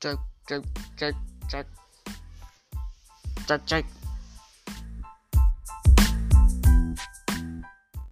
check check check check check check